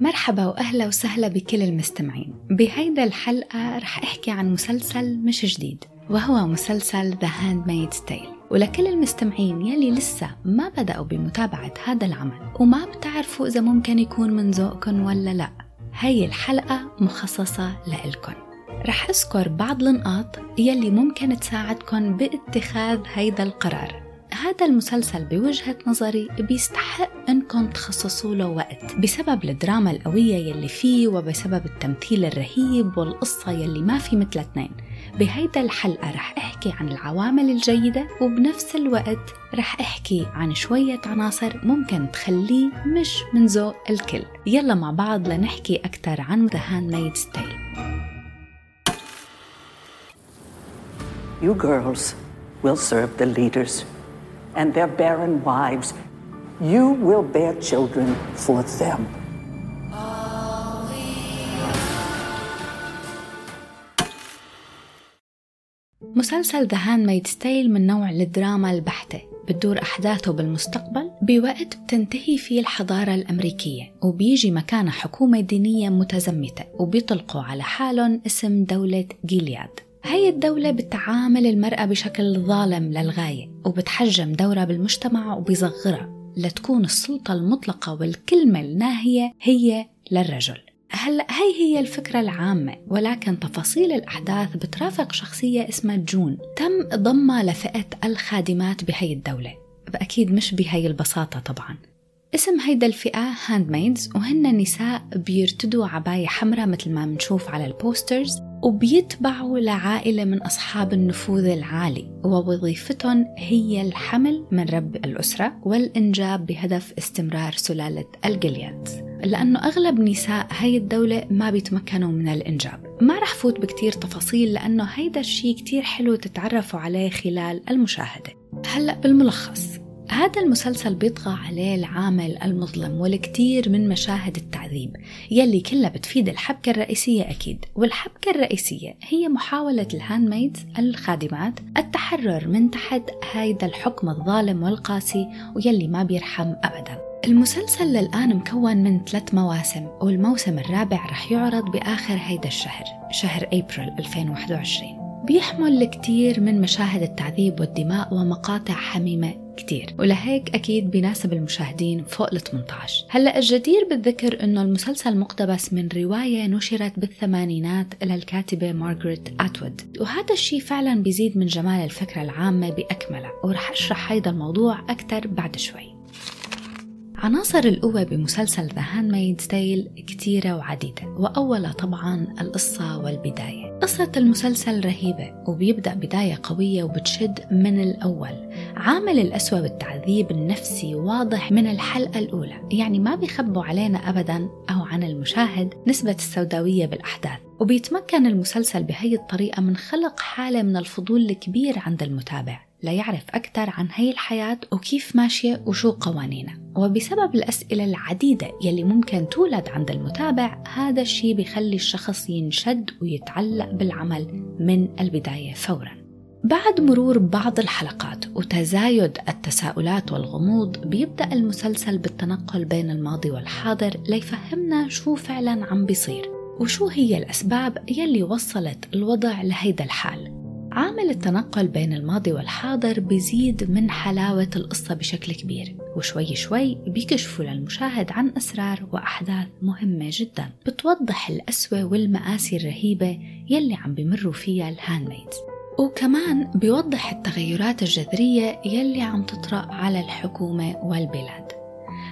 مرحبا وأهلا وسهلا بكل المستمعين. بهيدا الحلقة رح أحكي عن مسلسل مش جديد وهو مسلسل The Handmaid's Tale. ولكل المستمعين يلي لسه ما بدأوا بمتابعة هذا العمل وما بتعرفوا إذا ممكن يكون من ذوقكم ولا لا هاي الحلقة مخصصة لإلكن. رح أذكر بعض النقاط يلي ممكن تساعدكم باتخاذ هيدا القرار. هذا المسلسل بوجهة نظري بيستحق انكم تخصصوا له وقت بسبب الدراما القوية يلي فيه وبسبب التمثيل الرهيب والقصة يلي ما في مثل اثنين. بهيدا الحلقة رح أحكي عن العوامل الجيدة وبنفس الوقت رح أحكي عن شوية عناصر ممكن تخليه مش من ذوق الكل. يلا مع بعض لنحكي أكثر عن The Handmaid's Tale. You girls will serve the leaders. And their barren wives. You will bear children for them. مسلسل ذا Handmaid's Tale من نوع الدراما البحتة بتدور أحداثه بالمستقبل بوقت بتنتهي فيه الحضارة الأمريكية وبيجي مكانها حكومة دينية متزمتة وبيطلقوا على حالهم اسم دولة جيلياد هاي الدولة بتعامل المرأة بشكل ظالم للغاية وبتحجم دورها بالمجتمع وبيصغرها لتكون السلطة المطلقة والكلمة الناهية هي للرجل. هلأ هي هي الفكرة العامة ولكن تفاصيل الأحداث بترافق شخصية اسمها جون. تم ضمها لفئة الخادمات بهي الدولة. أكيد مش بهي البساطة طبعا. اسم هيدا الفئة Handmaids وهن نساء بيرتدوا عباية حمراء مثل ما بنشوف على البوسترز وبيتبعوا لعائلة من أصحاب النفوذ العالي ووظيفتهم هي الحمل من رب الأسرة والإنجاب بهدف استمرار سلالة الجلياد لأنه أغلب نساء هاي الدولة ما بيتمكنوا من الإنجاب. ما رح فوت بكتير تفاصيل لأنه هيدا الشيء كتير حلو تتعرفوا عليه خلال المشاهدة. هلأ بالملخص. هذا المسلسل بيطغى عليه العامل المظلم والكثير من مشاهد التعذيب يلي كلها بتفيد الحبكة الرئيسية أكيد والحبكة الرئيسية هي محاولة الهاندميدز الخادمات التحرر من تحت هيدا الحكم الظالم والقاسي ويلي ما بيرحم أبدا. المسلسل للآن مكون من ثلاث مواسم والموسم الرابع رح يعرض بآخر هيدا الشهر شهر أبريل 2021 بيحمل الكثير من مشاهد التعذيب والدماء ومقاطع حميمة كتير. ولهيك أكيد بيناسب المشاهدين فوق ال 18 هلأ الجدير بالذكر أنه المسلسل مقتبس من رواية نشرت بالثمانينات للكاتبة مارغريت أتوود. وهذا الشيء فعلا بيزيد من جمال الفكرة العامة بأكملها. ورح أشرح هيدا الموضوع أكثر بعد شوي. عناصر القوة بمسلسل ذا Handmaid's Tale كتيرة وعديدة وأولها طبعا القصة والبداية. قصة المسلسل رهيبة وبيبدأ بداية قوية وبتشد من الأول. عامل الأسوأ بالتعذيب النفسي واضح من الحلقة الأولى يعني ما بيخبوا علينا أبدا أو عن المشاهد نسبة السوداوية بالأحداث. وبيتمكن المسلسل بهي الطريقة من خلق حالة من الفضول الكبير عند المتابع ليعرف أكثر عن هي الحياة وكيف ماشية وشو قوانينها. وبسبب الأسئلة العديدة يلي ممكن تولد عند المتابع هذا الشيء بيخلي الشخص ينشد ويتعلق بالعمل من البداية فوراً. بعد مرور بعض الحلقات وتزايد التساؤلات والغموض بيبدأ المسلسل بالتنقل بين الماضي والحاضر ليفهمنا شو فعلا عم بيصير وشو هي الأسباب يلي وصلت الوضع لهيدا الحال. عامل التنقل بين الماضي والحاضر بيزيد من حلاوة القصة بشكل كبير وشوي شوي بيكشفوا للمشاهد عن أسرار وأحداث مهمة جدا بتوضح الأسوة والمآسي الرهيبة يلي عم بمروا فيها الهاندميدز وكمان بيوضح التغيرات الجذرية يلي عم تطرأ على الحكومة والبلاد.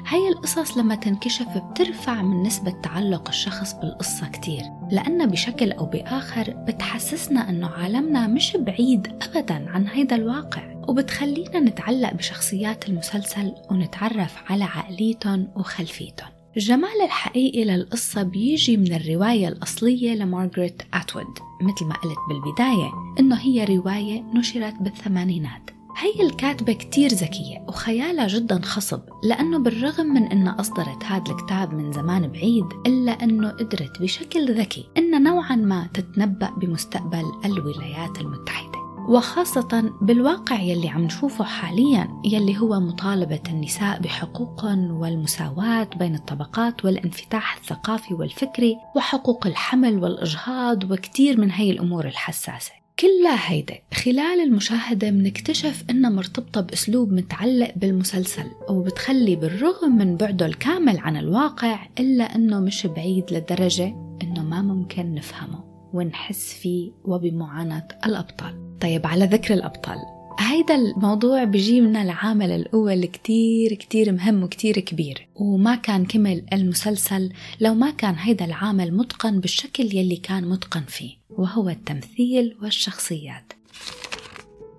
هاي القصص لما تنكشف بترفع من نسبة تعلق الشخص بالقصة كتير لأنها بشكل أو بآخر بتحسسنا أنه عالمنا مش بعيد أبدا عن هيدا الواقع وبتخلينا نتعلق بشخصيات المسلسل ونتعرف على عقليتهم وخلفيتهم. الجمال الحقيقي للقصة بيجي من الرواية الأصلية لمارغريت أتوود مثل ما قلت بالبداية إنه هي رواية نشرت بالثمانينات. هي الكاتبة كتير ذكية وخيالها جدا خصب لأنه بالرغم من أنها أصدرت هذا الكتاب من زمان بعيد إلا أنه قدرت بشكل ذكي أن نوعا ما تتنبأ بمستقبل الولايات المتحدة. وخاصة بالواقع يلي عم نشوفه حاليا يلي هو مطالبة النساء بحقوقهم والمساواة بين الطبقات والانفتاح الثقافي والفكري وحقوق الحمل والإجهاض وكتير من هي الأمور الحساسة. كلها هيدا خلال المشاهدة بنكتشف إنها مرتبطة بأسلوب متعلق بالمسلسل وبتخلي بالرغم من بعده الكامل عن الواقع إلا إنه مش بعيد لدرجة إنه ما ممكن نفهمه ونحس فيه وبمعاناة الأبطال. طيب على ذكر الأبطال هيدا الموضوع بيجيبنا لعامل القوة اللي كتير كتير مهم وكتير كبير وما كان كمل المسلسل لو ما كان هيدا العامل متقن بالشكل يلي كان متقن فيه. وهو التمثيل والشخصيات.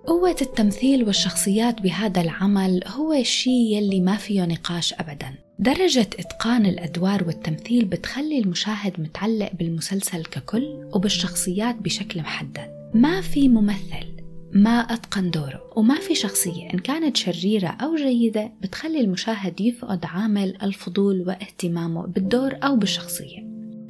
قوة التمثيل والشخصيات بهذا العمل هو الشيء يلي ما فيه نقاش أبدا. درجة إتقان الأدوار والتمثيل بتخلي المشاهد متعلق بالمسلسل ككل وبالشخصيات بشكل محدد. ما في ممثل ما أتقن دوره وما في شخصية إن كانت شريرة أو جيدة بتخلي المشاهد يفقد عامل الفضول واهتمامه بالدور أو بالشخصية.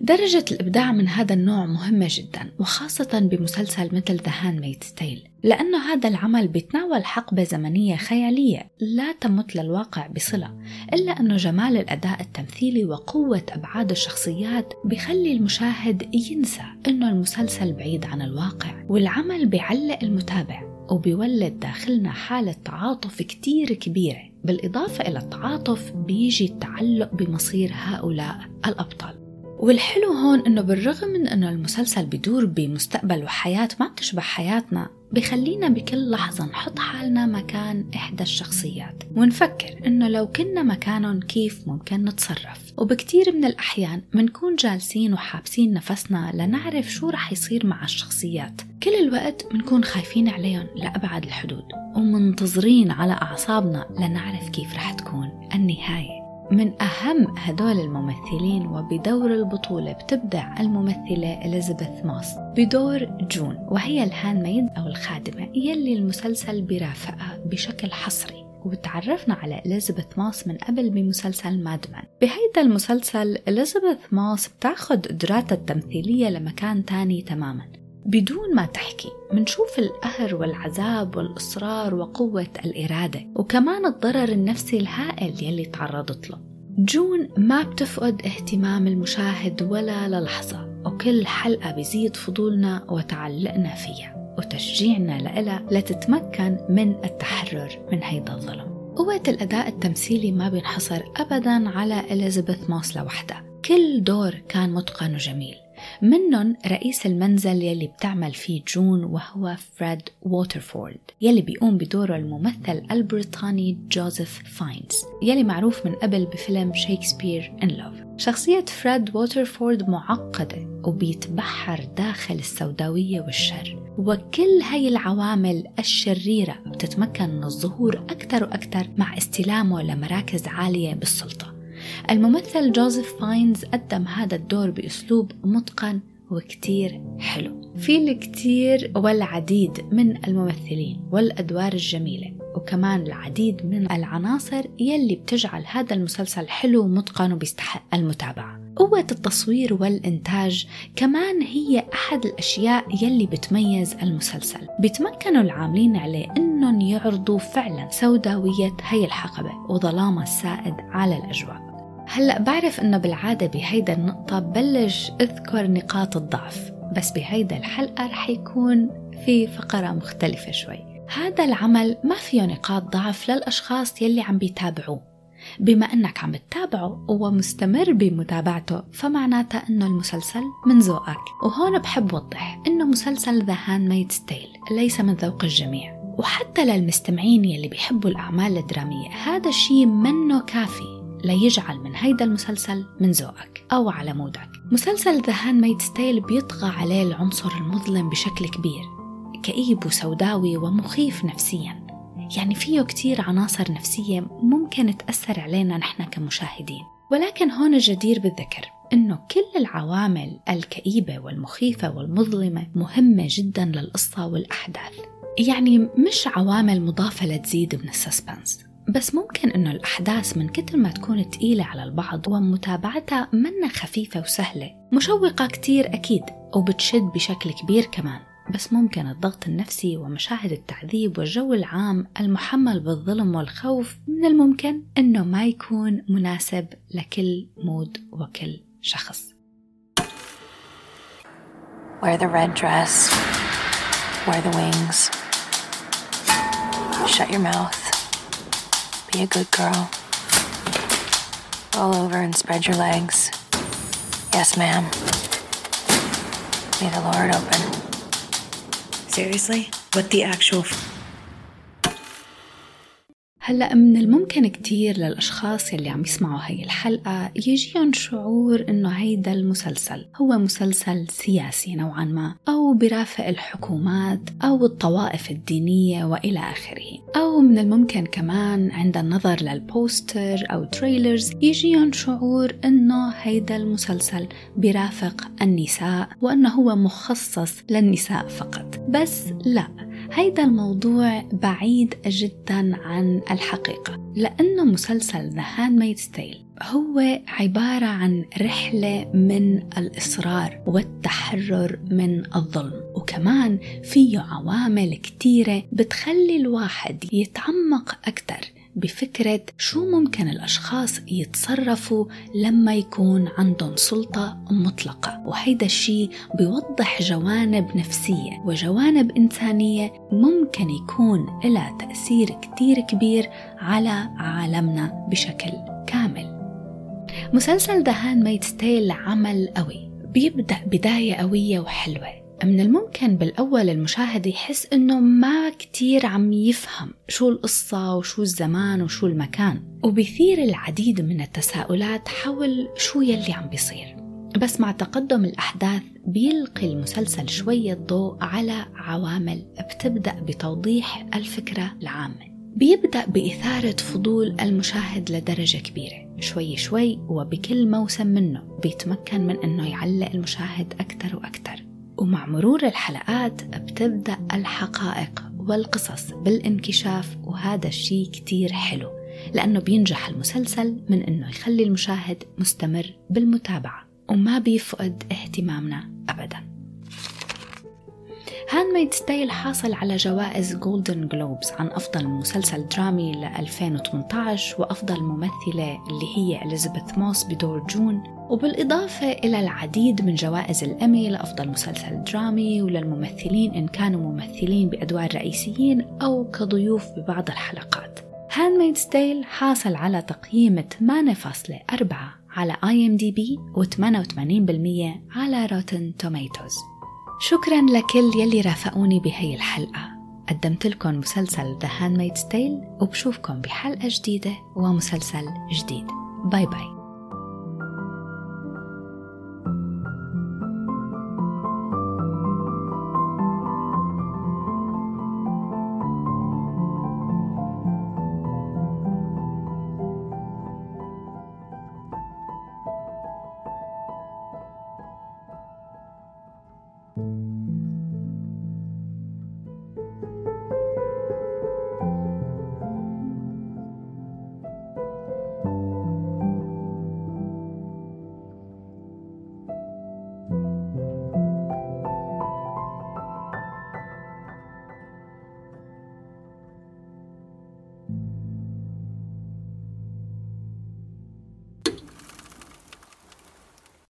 درجة الإبداع من هذا النوع مهمة جدا وخاصة بمسلسل مثل The Handmaid's Tale لأنه هذا العمل بيتناول حقبة زمنية خيالية لا تمت للواقع بصلة إلا أنه جمال الأداء التمثيلي وقوة أبعاد الشخصيات بيخلي المشاهد ينسى أنه المسلسل بعيد عن الواقع والعمل بيعلق المتابع وبيولد داخلنا حالة تعاطف كتير كبيرة بالإضافة إلى التعاطف بيجي التعلق بمصير هؤلاء الأبطال. والحلو هون إنه بالرغم من إنه المسلسل بدور بمستقبل وحياة ما بتشبه حياتنا بخلينا بكل لحظة نحط حالنا مكان إحدى الشخصيات ونفكر إنه لو كنا مكانهم كيف ممكن نتصرف؟ وبكتير من الأحيان منكون جالسين وحابسين نفسنا لنعرف شو رح يصير مع الشخصيات. كل الوقت منكون خايفين عليهم لأبعد الحدود ومنتظرين على أعصابنا لنعرف كيف رح تكون النهاية. من أهم هدول الممثلين وبدور البطولة بتبدع الممثلة إليزابيث ماس بدور جون وهي ال Handmaid أو الخادمة يلي المسلسل برافقها بشكل حصري. وتعرفنا على إليزابيث ماس من قبل بمسلسل Mad Men بهيدا المسلسل إليزابيث ماس بتاخد قدراتها التمثيلية لمكان تاني تماما. بدون ما تحكي منشوف القهر والعذاب والإصرار وقوة الإرادة وكمان الضرر النفسي الهائل يلي تعرضت له. جون ما بتفقد اهتمام المشاهد ولا للحظة وكل حلقة بيزيد فضولنا وتعلقنا فيها وتشجيعنا لإلها لتتمكن من التحرر من هيدا الظلم. قوة الأداء التمثيلي ما بينحصر أبدا على إليزابيث موس لوحدها. كل دور كان متقن وجميل. منهم رئيس المنزل يلي بتعمل فيه جون وهو فريد ووترفورد يلي بيقوم بدوره الممثل البريطاني جوزيف فاينز يلي معروف من قبل بفيلم Shakespeare in Love شخصية فريد ووترفورد معقدة وبيتبحر داخل السوداوية والشر وكل هاي العوامل الشريرة بتتمكن من الظهور أكثر وأكثر مع استلامه لمراكز عالية بالسلطة. الممثل جوزيف فاينز قدم هذا الدور بأسلوب متقن وكتير حلو. في الكثير والعديد من الممثلين والأدوار الجميلة وكمان العديد من العناصر يلي بتجعل هذا المسلسل حلو ومتقن وبيستحق المتابعة. قوة التصوير والإنتاج كمان هي أحد الأشياء يلي بتميز المسلسل. بيتمكنوا العاملين عليه أنهم يعرضوا فعلا سوداوية هي الحقبة وظلامها السائد على الأجواء. هلأ بعرف إنه بالعادة بهيدا النقطة بلش أذكر نقاط الضعف بس بهيدا الحلقة رح يكون في فقرة مختلفة شوي. هذا العمل ما فيه نقاط ضعف للأشخاص يلي عم بيتابعوه. بما أنك عم تتابعه ومستمر بمتابعته فمعناتها أنه المسلسل من ذوقك. وهون بحب وضح أنه مسلسل The Handmaid's Tale ليس من ذوق الجميع. وحتى للمستمعين يلي بيحبوا الأعمال الدرامية هذا الشيء منه كافي. ليجعل من هيدا المسلسل من ذوقك أو على مودك. مسلسل The Handmaid's Tale بيطغى عليه العنصر المظلم بشكل كبير كئيب وسوداوي ومخيف نفسيا. يعني فيه كتير عناصر نفسية ممكن تأثر علينا نحن كمشاهدين. ولكن هون الجدير بالذكر إنه كل العوامل الكئيبة والمخيفة والمظلمة مهمة جدا للقصة والأحداث. يعني مش عوامل مضافة لتزيد من السسبنس. بس ممكن إنه الأحداث من كتر ما تكون تقيلة على البعض ومتابعتها منا خفيفة وسهلة مشوقة كتير أكيد وبتشد بشكل كبير كمان بس ممكن الضغط النفسي ومشاهد التعذيب والجو العام المحمل بالظلم والخوف من الممكن أنه ما يكون مناسب لكل مود وكل شخص Wear the red dress. Wear the wings. Shut your mouth. Be a good girl. Roll over and spread your legs. Yes, ma'am. May the Lord open. Seriously? What the actual هلا من الممكن كتير للأشخاص يلي عم يسمعوا هاي الحلقة يجيهم شعور إنه هيدا المسلسل هو مسلسل سياسي نوعا ما أو برافق الحكومات أو الطوائف الدينية وإلى آخره. أو من الممكن كمان عند النظر للبوستر أو تريلرز يجيهم شعور إنه هيدا المسلسل برافق النساء وإنه هو مخصص للنساء فقط. بس لا هيدا الموضوع بعيد جدا عن الحقيقة لأنه مسلسل The Handmaid's Tale هو عبارة عن رحلة من الإصرار والتحرر من الظلم وكمان فيه عوامل كتيرة بتخلي الواحد يتعمق أكثر بفكرة شو ممكن الأشخاص يتصرفوا لما يكون عندهم سلطة مطلقة. وهيدا الشيء بيوضح جوانب نفسية وجوانب إنسانية ممكن يكون لها تأثير كتير كبير على عالمنا بشكل كامل. مسلسل دهان ميت ستيل عمل قوي بيبدأ بداية قوية وحلوة. من الممكن بالأول المشاهد يحس إنه ما كتير عم يفهم شو القصة وشو الزمان وشو المكان. وبيثير العديد من التساؤلات حول شو يلي عم بيصير. بس مع تقدم الأحداث بيلقي المسلسل شوية ضوء على عوامل بتبدأ بتوضيح الفكرة العامة. بيبدأ بإثارة فضول المشاهد لدرجة كبيرة. شوي شوي وبكل موسم منه بيتمكن من أنه يعلق المشاهد أكثر وأكثر. ومع مرور الحلقات بتبدأ الحقائق والقصص بالانكشاف وهذا الشيء كتير حلو لأنه بينجح المسلسل من أنه يخلي المشاهد مستمر بالمتابعة وما بيفقد اهتمامنا أبداً. Handmaid's Tale حاصل على جوائز جولدن جلوبز عن أفضل مسلسل درامي ل 2018 وأفضل ممثلة اللي هي إليزابيث موس بدور June. وبالإضافة إلى العديد من جوائز الإيمي لأفضل مسلسل درامي وللممثلين إن كانوا ممثلين بأدوار رئيسيين أو كضيوف ببعض الحلقات. Handmaid's Tale حاصل على تقييم 8.4 على IMDb و88% على Rotten Tomatoes شكرا لكل يلي رافقوني بهي الحلقة. قدمت لكم مسلسل The Handmaid's Tale وبشوفكم بحلقة جديدة ومسلسل جديد. باي باي.